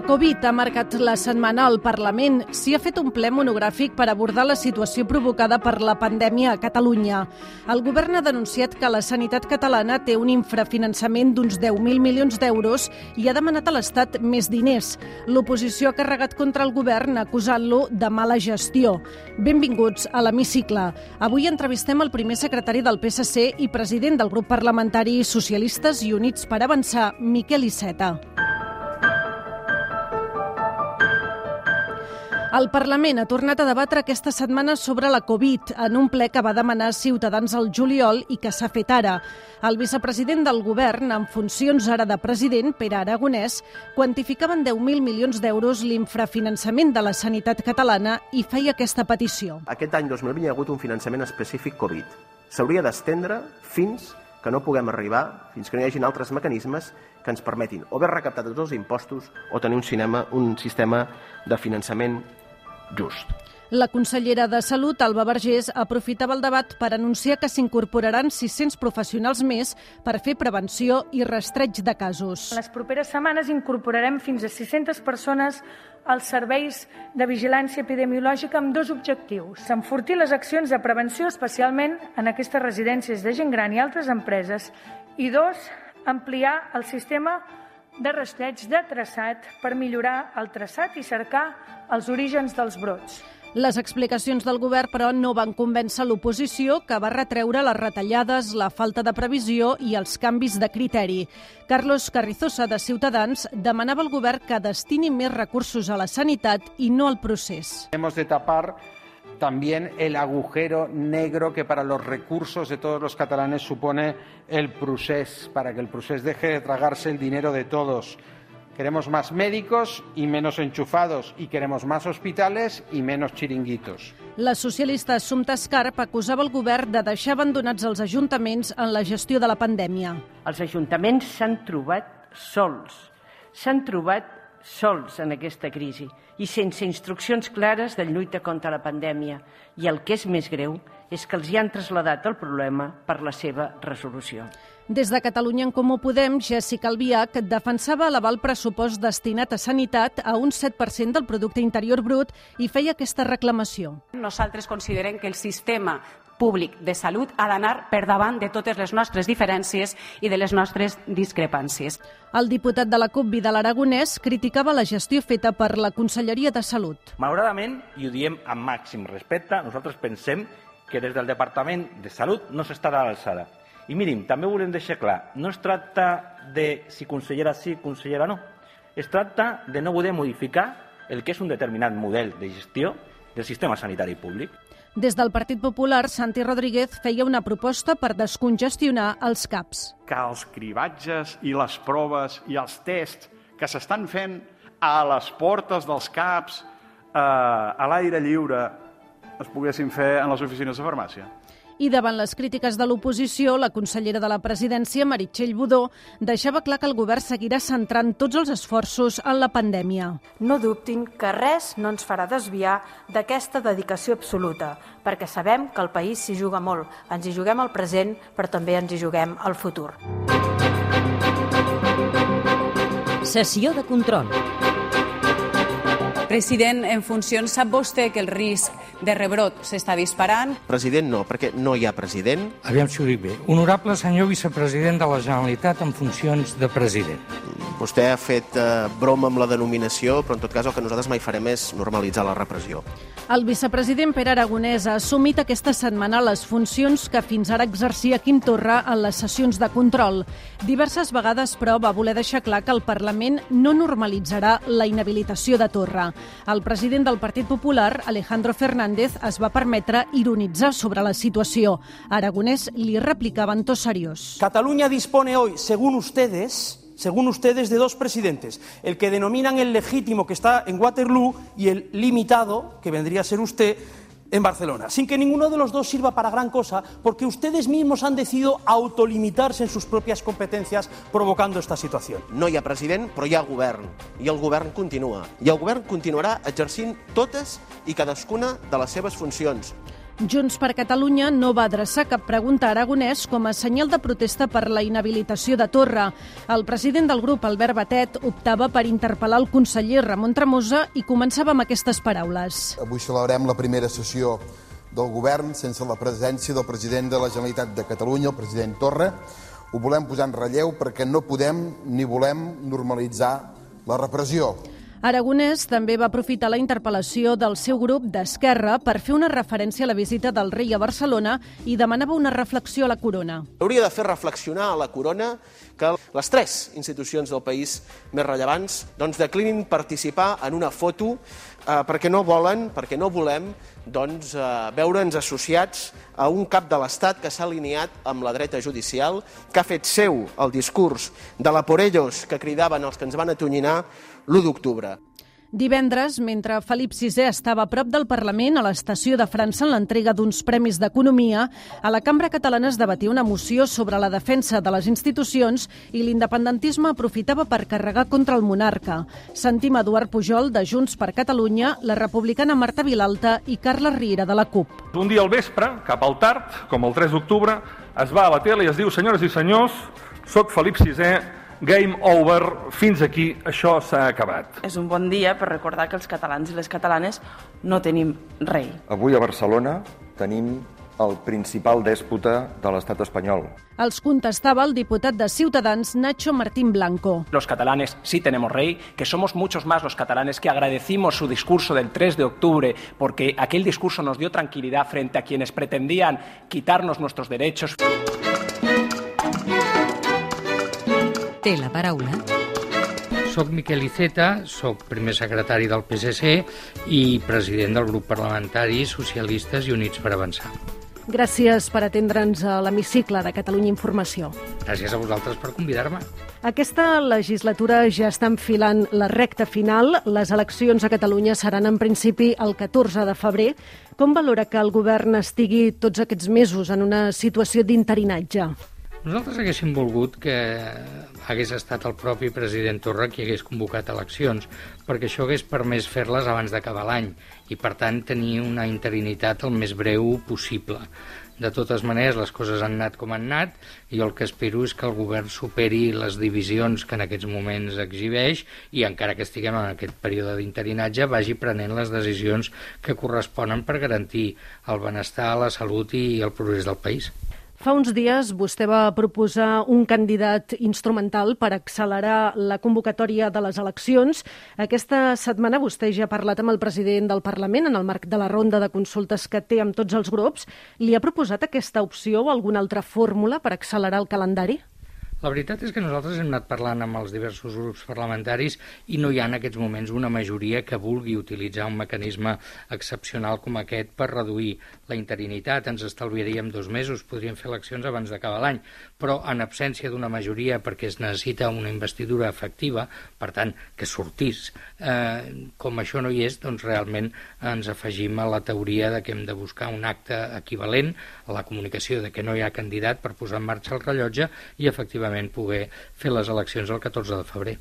La Covid ha marcat la setmana al Parlament. S'hi ha fet un ple monogràfic per abordar la situació provocada per la pandèmia a Catalunya. El govern ha denunciat que la sanitat catalana té un infrafinançament d'uns 10.000 milions d'euros i ha demanat a l'Estat més diners. L'oposició ha carregat contra el govern acusant-lo de mala gestió. Benvinguts a l'Hemicicle. Avui entrevistem el primer secretari del PSC i president del grup parlamentari Socialistes i Units per Avançar, Miquel Iceta. El Parlament ha tornat a debatre aquesta setmana sobre la Covid en un ple que va demanar Ciutadans al juliol i que s'ha fet ara. El vicepresident del govern, en funcions ara de president, Pere Aragonès, quantificava en 10.000 milions d'euros l'infrafinançament de la sanitat catalana i feia aquesta petició. Aquest any 2020 hi ha hagut un finançament específic Covid. S'hauria d'estendre fins que no puguem arribar, fins que no hi hagin altres mecanismes que ens permetin o haver recaptat tots els impostos o tenir un, cinema, un sistema de finançament just. La consellera de Salut, Alba Vergés, aprofitava el debat per anunciar que s'incorporaran 600 professionals més per fer prevenció i rastreig de casos. En les properes setmanes incorporarem fins a 600 persones als serveis de vigilància epidemiològica amb dos objectius. Enfortir les accions de prevenció, especialment en aquestes residències de gent gran i altres empreses. I dos, ampliar el sistema de rastreig de traçat per millorar el traçat i cercar els orígens dels brots. Les explicacions del govern, però, no van convèncer l'oposició, que va retreure les retallades, la falta de previsió i els canvis de criteri. Carlos Carrizosa, de Ciutadans, demanava al govern que destini més recursos a la sanitat i no al procés. Hemos de tapar también el agujero negro que para los recursos de todos los catalanes supone el procés, para que el procés deje de tragarse el dinero de todos. Queremos más médicos y menos enchufados y queremos más hospitales y menos chiringuitos. La socialista Assumpta Escarp acusava el govern de deixar abandonats els ajuntaments en la gestió de la pandèmia. Els ajuntaments s'han trobat sols. S'han trobat sols en aquesta crisi i sense instruccions clares de lluita contra la pandèmia. I el que és més greu és que els hi han traslladat el problema per la seva resolució. Des de Catalunya en Comú Podem, Jessica Albiach defensava elevar el pressupost destinat a sanitat a un 7% del producte interior brut i feia aquesta reclamació. Nosaltres considerem que el sistema públic de salut ha d'anar per davant de totes les nostres diferències i de les nostres discrepàncies. El diputat de la CUP, Vidal Aragonès, criticava la gestió feta per la Conselleria de Salut. Malauradament, i ho diem amb màxim respecte, nosaltres pensem que des del Departament de Salut no s'està a l'alçada. I mirin, també volem deixar clar, no es tracta de si consellera sí, consellera no. Es tracta de no poder modificar el que és un determinat model de gestió del sistema sanitari públic. Des del Partit Popular, Santi Rodríguez feia una proposta per descongestionar els CAPs. Que els cribatges i les proves i els tests que s'estan fent a les portes dels CAPs, eh, a l'aire lliure, es poguessin fer en les oficines de farmàcia. I davant les crítiques de l'oposició, la consellera de la presidència, Meritxell Budó, deixava clar que el govern seguirà centrant tots els esforços en la pandèmia. No dubtin que res no ens farà desviar d'aquesta dedicació absoluta, perquè sabem que el país s'hi juga molt. Ens hi juguem el present, però també ens hi juguem el futur. Sessió de control. President, en funcions, sap vostè que el risc de rebrot s'està disparant? President no, perquè no hi ha president. Aviam si ho dic bé. Honorable senyor vicepresident de la Generalitat en funcions de president. Vostè ha fet eh, broma amb la denominació, però en tot cas el que nosaltres mai farem és normalitzar la repressió. El vicepresident Pere Aragonès ha assumit aquesta setmana les funcions que fins ara exercia Quim Torra en les sessions de control. Diverses vegades, però, va voler deixar clar que el Parlament no normalitzarà la inhabilitació de Torra. El president del Partit Popular, Alejandro Fernández, es va permetre ironitzar sobre la situació. Aragonès li replicava en to seriós. Cataluña dispone hoy, según ustedes, según ustedes, de dos presidentes, el que denominan el legítimo que está en Waterloo y el limitado, que vendría a ser usted, en Barcelona, sin que ninguno de los dos sirva para gran cosa, porque ustedes mismos han decidido autolimitarse en sus propias competencias, provocando esta situación. No hi ha president, però hi ha govern, i el govern continua. I el govern continuarà exercint totes i cadascuna de les seves funcions. Junts per Catalunya no va adreçar cap pregunta a Aragonès com a senyal de protesta per la inhabilitació de Torra. El president del grup, Albert Batet, optava per interpel·lar el conseller Ramon Tremosa i començava amb aquestes paraules. Avui celebrem la primera sessió del govern sense la presència del president de la Generalitat de Catalunya, el president Torra. Ho volem posar en relleu perquè no podem ni volem normalitzar la repressió. Aragonès també va aprofitar la interpel·lació del seu grup d'Esquerra per fer una referència a la visita del rei a Barcelona i demanava una reflexió a la corona. Hauria de fer reflexionar a la corona que les tres institucions del país més rellevants doncs, declinin participar en una foto eh, perquè no volen, perquè no volem doncs, eh, veure'ns associats a un cap de l'Estat que s'ha alineat amb la dreta judicial, que ha fet seu el discurs de la por ellos que cridaven els que ens van atonyinar l'1 d'octubre. Divendres, mentre Felip VI estava a prop del Parlament a l'estació de França en l'entrega d'uns premis d'Economia, a la Cambra Catalana es debatia una moció sobre la defensa de les institucions i l'independentisme aprofitava per carregar contra el monarca. Sentim Eduard Pujol, de Junts per Catalunya, la republicana Marta Vilalta i Carla Riera, de la CUP. Un dia al vespre, cap al tard, com el 3 d'octubre, es va a la tele i es diu «Senyores i senyors, soc Felip VI, game over, fins aquí, això s'ha acabat. És un bon dia per recordar que els catalans i les catalanes no tenim rei. Avui a Barcelona tenim el principal dèspota de l'estat espanyol. Els contestava el diputat de Ciutadans, Nacho Martín Blanco. Los catalanes sí tenemos rey, que somos muchos más los catalanes que agradecimos su discurso del 3 de octubre, porque aquel discurso nos dio tranquilidad frente a quienes pretendían quitarnos nuestros derechos. Té la paraula. Soc Miquel Iceta, soc primer secretari del PSC i president del grup parlamentari Socialistes i Units per Avançar. Gràcies per atendre'ns a l'hemicicle de Catalunya Informació. Gràcies a vosaltres per convidar-me. Aquesta legislatura ja està enfilant la recta final. Les eleccions a Catalunya seran en principi el 14 de febrer. Com valora que el govern estigui tots aquests mesos en una situació d'interinatge? Nosaltres haguéssim volgut que hagués estat el propi president Torra qui hagués convocat eleccions, perquè això hagués permès fer-les abans d'acabar l'any i, per tant, tenir una interinitat el més breu possible. De totes maneres, les coses han anat com han anat i el que espero és que el govern superi les divisions que en aquests moments exhibeix i encara que estiguem en aquest període d'interinatge vagi prenent les decisions que corresponen per garantir el benestar, la salut i el progrés del país. Fa uns dies vostè va proposar un candidat instrumental per accelerar la convocatòria de les eleccions. Aquesta setmana vostè ja ha parlat amb el president del Parlament en el marc de la ronda de consultes que té amb tots els grups. Li ha proposat aquesta opció o alguna altra fórmula per accelerar el calendari? La veritat és que nosaltres hem anat parlant amb els diversos grups parlamentaris i no hi ha en aquests moments una majoria que vulgui utilitzar un mecanisme excepcional com aquest per reduir la interinitat. Ens estalviaríem dos mesos, podríem fer eleccions abans d'acabar l'any, però en absència d'una majoria perquè es necessita una investidura efectiva, per tant, que sortís, eh, com això no hi és, doncs realment ens afegim a la teoria de que hem de buscar un acte equivalent a la comunicació de que no hi ha candidat per posar en marxa el rellotge i efectivament poder fer les eleccions el 14 de febrer.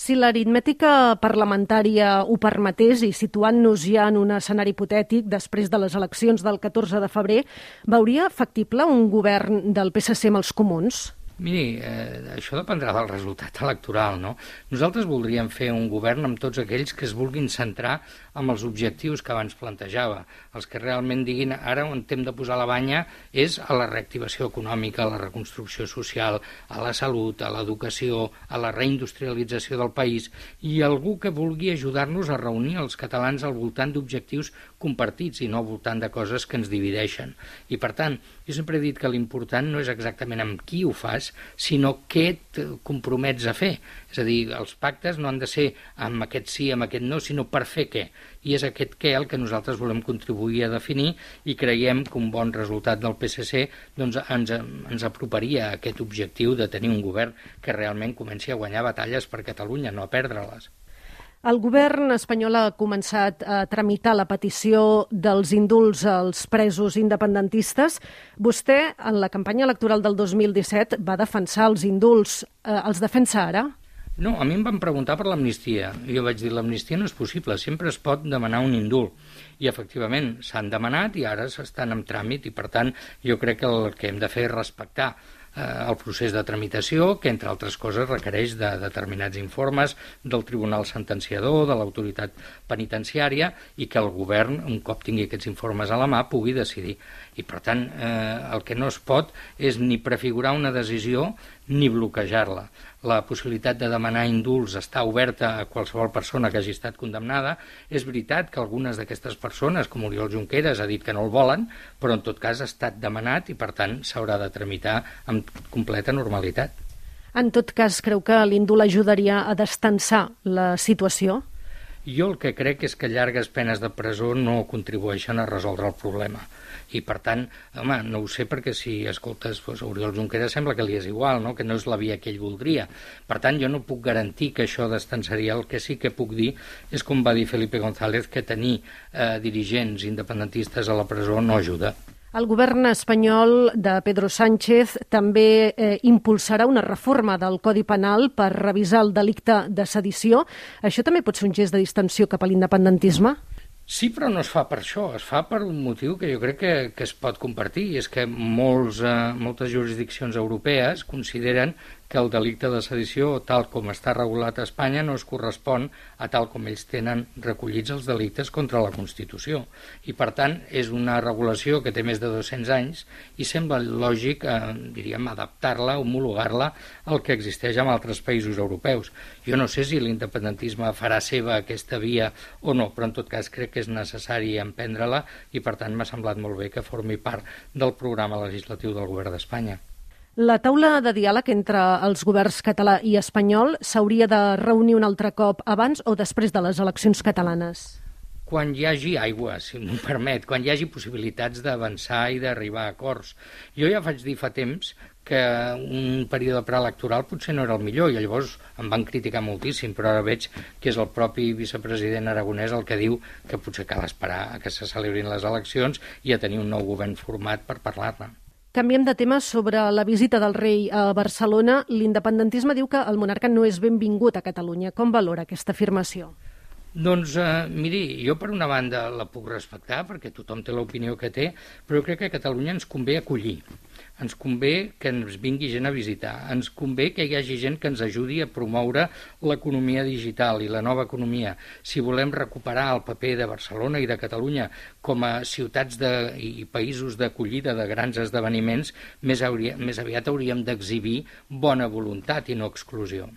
Si l'aritmètica parlamentària ho permetés i situant-nos ja en un escenari hipotètic després de les eleccions del 14 de febrer, veuria factible un govern del PSC amb els comuns? Miri, eh, això dependrà del resultat electoral, no? Nosaltres voldríem fer un govern amb tots aquells que es vulguin centrar amb els objectius que abans plantejava. Els que realment diguin ara on hem de posar la banya és a la reactivació econòmica, a la reconstrucció social, a la salut, a l'educació, a la reindustrialització del país i algú que vulgui ajudar-nos a reunir els catalans al voltant d'objectius compartits i no al voltant de coses que ens divideixen. I per tant, jo sempre he dit que l'important no és exactament amb qui ho fas, sinó què et compromets a fer. És a dir, els pactes no han de ser amb aquest sí, amb aquest no, sinó per fer què. I és aquest què el que nosaltres volem contribuir a definir i creiem que un bon resultat del PSC doncs, ens, ens aproparia a aquest objectiu de tenir un govern que realment comenci a guanyar batalles per Catalunya, no a perdre-les. El govern espanyol ha començat a tramitar la petició dels indults als presos independentistes. Vostè, en la campanya electoral del 2017, va defensar els indults. Eh, els defensa ara? No, a mi em van preguntar per l'amnistia. Jo vaig dir, l'amnistia no és possible, sempre es pot demanar un indult. I, efectivament, s'han demanat i ara s'estan en tràmit i, per tant, jo crec que el que hem de fer és respectar el procés de tramitació, que entre altres coses requereix de determinats informes del Tribunal Sentenciador, de l'autoritat penitenciària, i que el govern, un cop tingui aquests informes a la mà, pugui decidir. I, per tant, eh, el que no es pot és ni prefigurar una decisió ni bloquejar-la. La possibilitat de demanar indults està oberta a qualsevol persona que hagi estat condemnada. És veritat que algunes d'aquestes persones, com Oriol Junqueras, ha dit que no el volen, però en tot cas ha estat demanat i, per tant, s'haurà de tramitar amb completa normalitat. En tot cas, creu que l'indult ajudaria a destensar la situació? Jo el que crec és que llargues penes de presó no contribueixen a resoldre el problema i per tant, home, no ho sé perquè si escoltes doncs, Oriol Junqueras sembla que li és igual, no? que no és la via que ell voldria. Per tant, jo no puc garantir que això destensaria. El que sí que puc dir és, com va dir Felipe González, que tenir eh, dirigents independentistes a la presó no ajuda. El govern espanyol de Pedro Sánchez també eh, impulsarà una reforma del Codi Penal per revisar el delicte de sedició. Això també pot ser un gest de distensió cap a l'independentisme? Sí, però no es fa per això, es fa per un motiu que jo crec que, que es pot compartir, i és que molts, eh, moltes jurisdiccions europees consideren que el delicte de sedició, tal com està regulat a Espanya, no es correspon a tal com ells tenen recollits els delictes contra la Constitució. I, per tant, és una regulació que té més de 200 anys i sembla lògic, eh, diríem, adaptar-la, homologar-la al que existeix en altres països europeus. Jo no sé si l'independentisme farà seva aquesta via o no, però en tot cas crec que és necessari emprendre-la i, per tant, m'ha semblat molt bé que formi part del programa legislatiu del govern d'Espanya. La taula de diàleg entre els governs català i espanyol s'hauria de reunir un altre cop abans o després de les eleccions catalanes? quan hi hagi aigua, si m'ho permet, quan hi hagi possibilitats d'avançar i d'arribar a acords. Jo ja faig dir fa temps que un període preelectoral potser no era el millor i llavors em van criticar moltíssim, però ara veig que és el propi vicepresident aragonès el que diu que potser cal esperar a que se celebrin les eleccions i a tenir un nou govern format per parlar-ne. Canviem de tema sobre la visita del rei a Barcelona. L'independentisme diu que el monarca no és benvingut a Catalunya. Com valora aquesta afirmació? Doncs, eh, miri, jo per una banda la puc respectar, perquè tothom té l'opinió que té, però crec que a Catalunya ens convé acollir ens convé que ens vingui gent a visitar, ens convé que hi hagi gent que ens ajudi a promoure l'economia digital i la nova economia. Si volem recuperar el paper de Barcelona i de Catalunya com a ciutats de, i països d'acollida de grans esdeveniments, més, hauria, més aviat hauríem d'exhibir bona voluntat i no exclusió.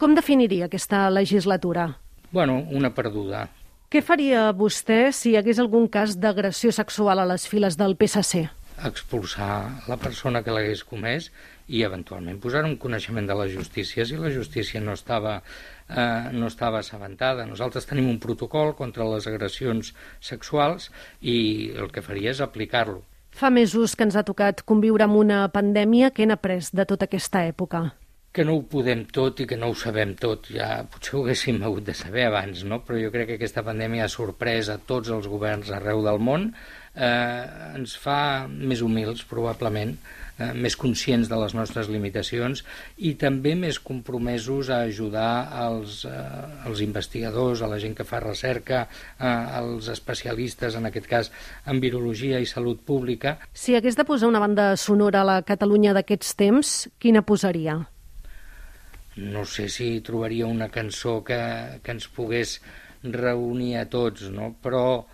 Com definiria aquesta legislatura? Bueno, una perduda. Què faria vostè si hi hagués algun cas d'agressió sexual a les files del PSC? expulsar la persona que l'hagués comès i eventualment posar un coneixement de la justícia si la justícia no estava, eh, no estava assabentada. Nosaltres tenim un protocol contra les agressions sexuals i el que faria és aplicar-lo. Fa mesos que ens ha tocat conviure amb una pandèmia. que hem après de tota aquesta època? Que no ho podem tot i que no ho sabem tot. Ja potser ho haguéssim hagut de saber abans, no? però jo crec que aquesta pandèmia ha sorprès a tots els governs arreu del món, eh, ens fa més humils, probablement, eh, més conscients de les nostres limitacions i també més compromesos a ajudar els, eh, els investigadors, a la gent que fa recerca, eh, als especialistes, en aquest cas, en virologia i salut pública. Si hagués de posar una banda sonora a la Catalunya d'aquests temps, quina posaria? No sé si trobaria una cançó que, que ens pogués reunir a tots, no? però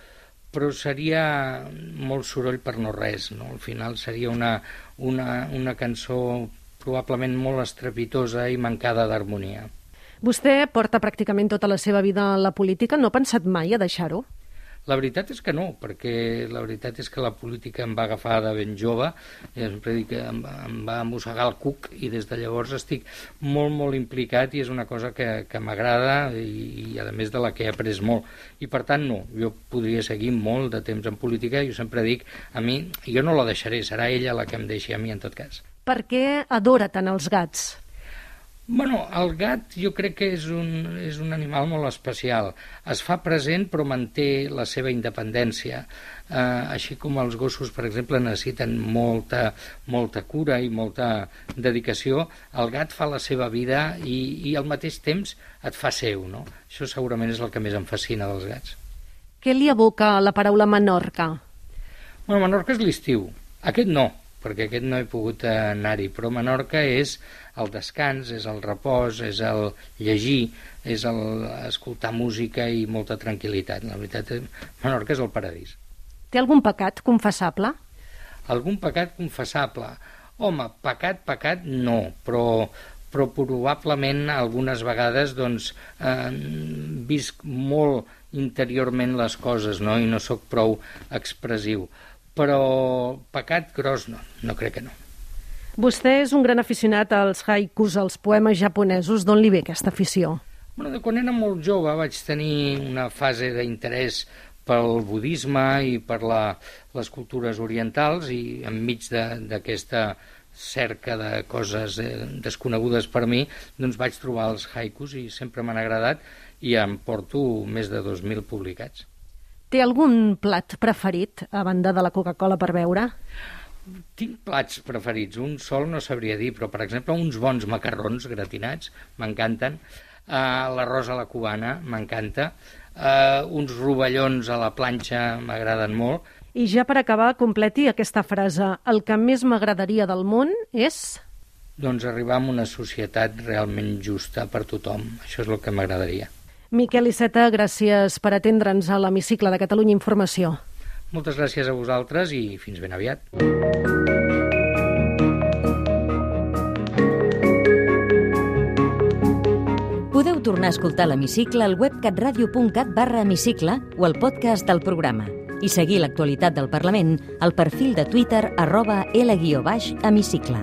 però seria molt soroll per no res, no? Al final seria una, una, una cançó probablement molt estrepitosa i mancada d'harmonia. Vostè porta pràcticament tota la seva vida a la política. No ha pensat mai a deixar-ho? La veritat és que no, perquè la veritat és que la política em va agafar de ben jove, i sempre dic que em, em va mossegar el cuc i des de llavors estic molt, molt implicat i és una cosa que, que m'agrada i, i a més de la que he après molt. I per tant no, jo podria seguir molt de temps en política, jo sempre dic, a mi, jo no la deixaré, serà ella la que em deixi a mi en tot cas. Per què adora tant els gats? Bueno, el gat jo crec que és un, és un animal molt especial. Es fa present però manté la seva independència. Eh, així com els gossos, per exemple, necessiten molta, molta cura i molta dedicació, el gat fa la seva vida i, i al mateix temps et fa seu. No? Això segurament és el que més em fascina dels gats. Què li evoca la paraula Menorca? Bueno, Menorca és l'estiu. Aquest no, perquè aquest no he pogut anar-hi, però Menorca és el descans, és el repòs, és el llegir, és el escoltar música i molta tranquil·litat. La veritat, Menorca és el paradís. Té algun pecat confessable? Algun pecat confessable? Home, pecat, pecat, no, però, però probablement algunes vegades doncs, eh, visc molt interiorment les coses no? i no sóc prou expressiu. Però pecat gros no, no crec que no. Vostè és un gran aficionat als haikus, als poemes japonesos. D'on li ve aquesta afició? Bueno, de quan era molt jove vaig tenir una fase d'interès pel budisme i per la, les cultures orientals i enmig d'aquesta cerca de coses eh, desconegudes per mi, doncs vaig trobar els haikus i sempre m'han agradat i em porto més de 2.000 publicats. Té algun plat preferit a banda de la Coca-Cola per beure? Tinc plats preferits, un sol no sabria dir, però per exemple uns bons macarrons gratinats m'encanten, uh, l'arròs a la cubana m'encanta, uh, uns rovellons a la planxa m'agraden molt. I ja per acabar, completi aquesta frase. El que més m'agradaria del món és... Doncs arribar a una societat realment justa per tothom. Això és el que m'agradaria. Miquel Iceta, gràcies per atendre'ns a l'hemicicle de Catalunya Informació. Moltes gràcies a vosaltres i fins ben aviat. Podeu tornar a escoltar l'hemicicle al web catradio.cat barra hemicicle o al podcast del programa i seguir l'actualitat del Parlament al perfil de Twitter arroba L-hemicicle.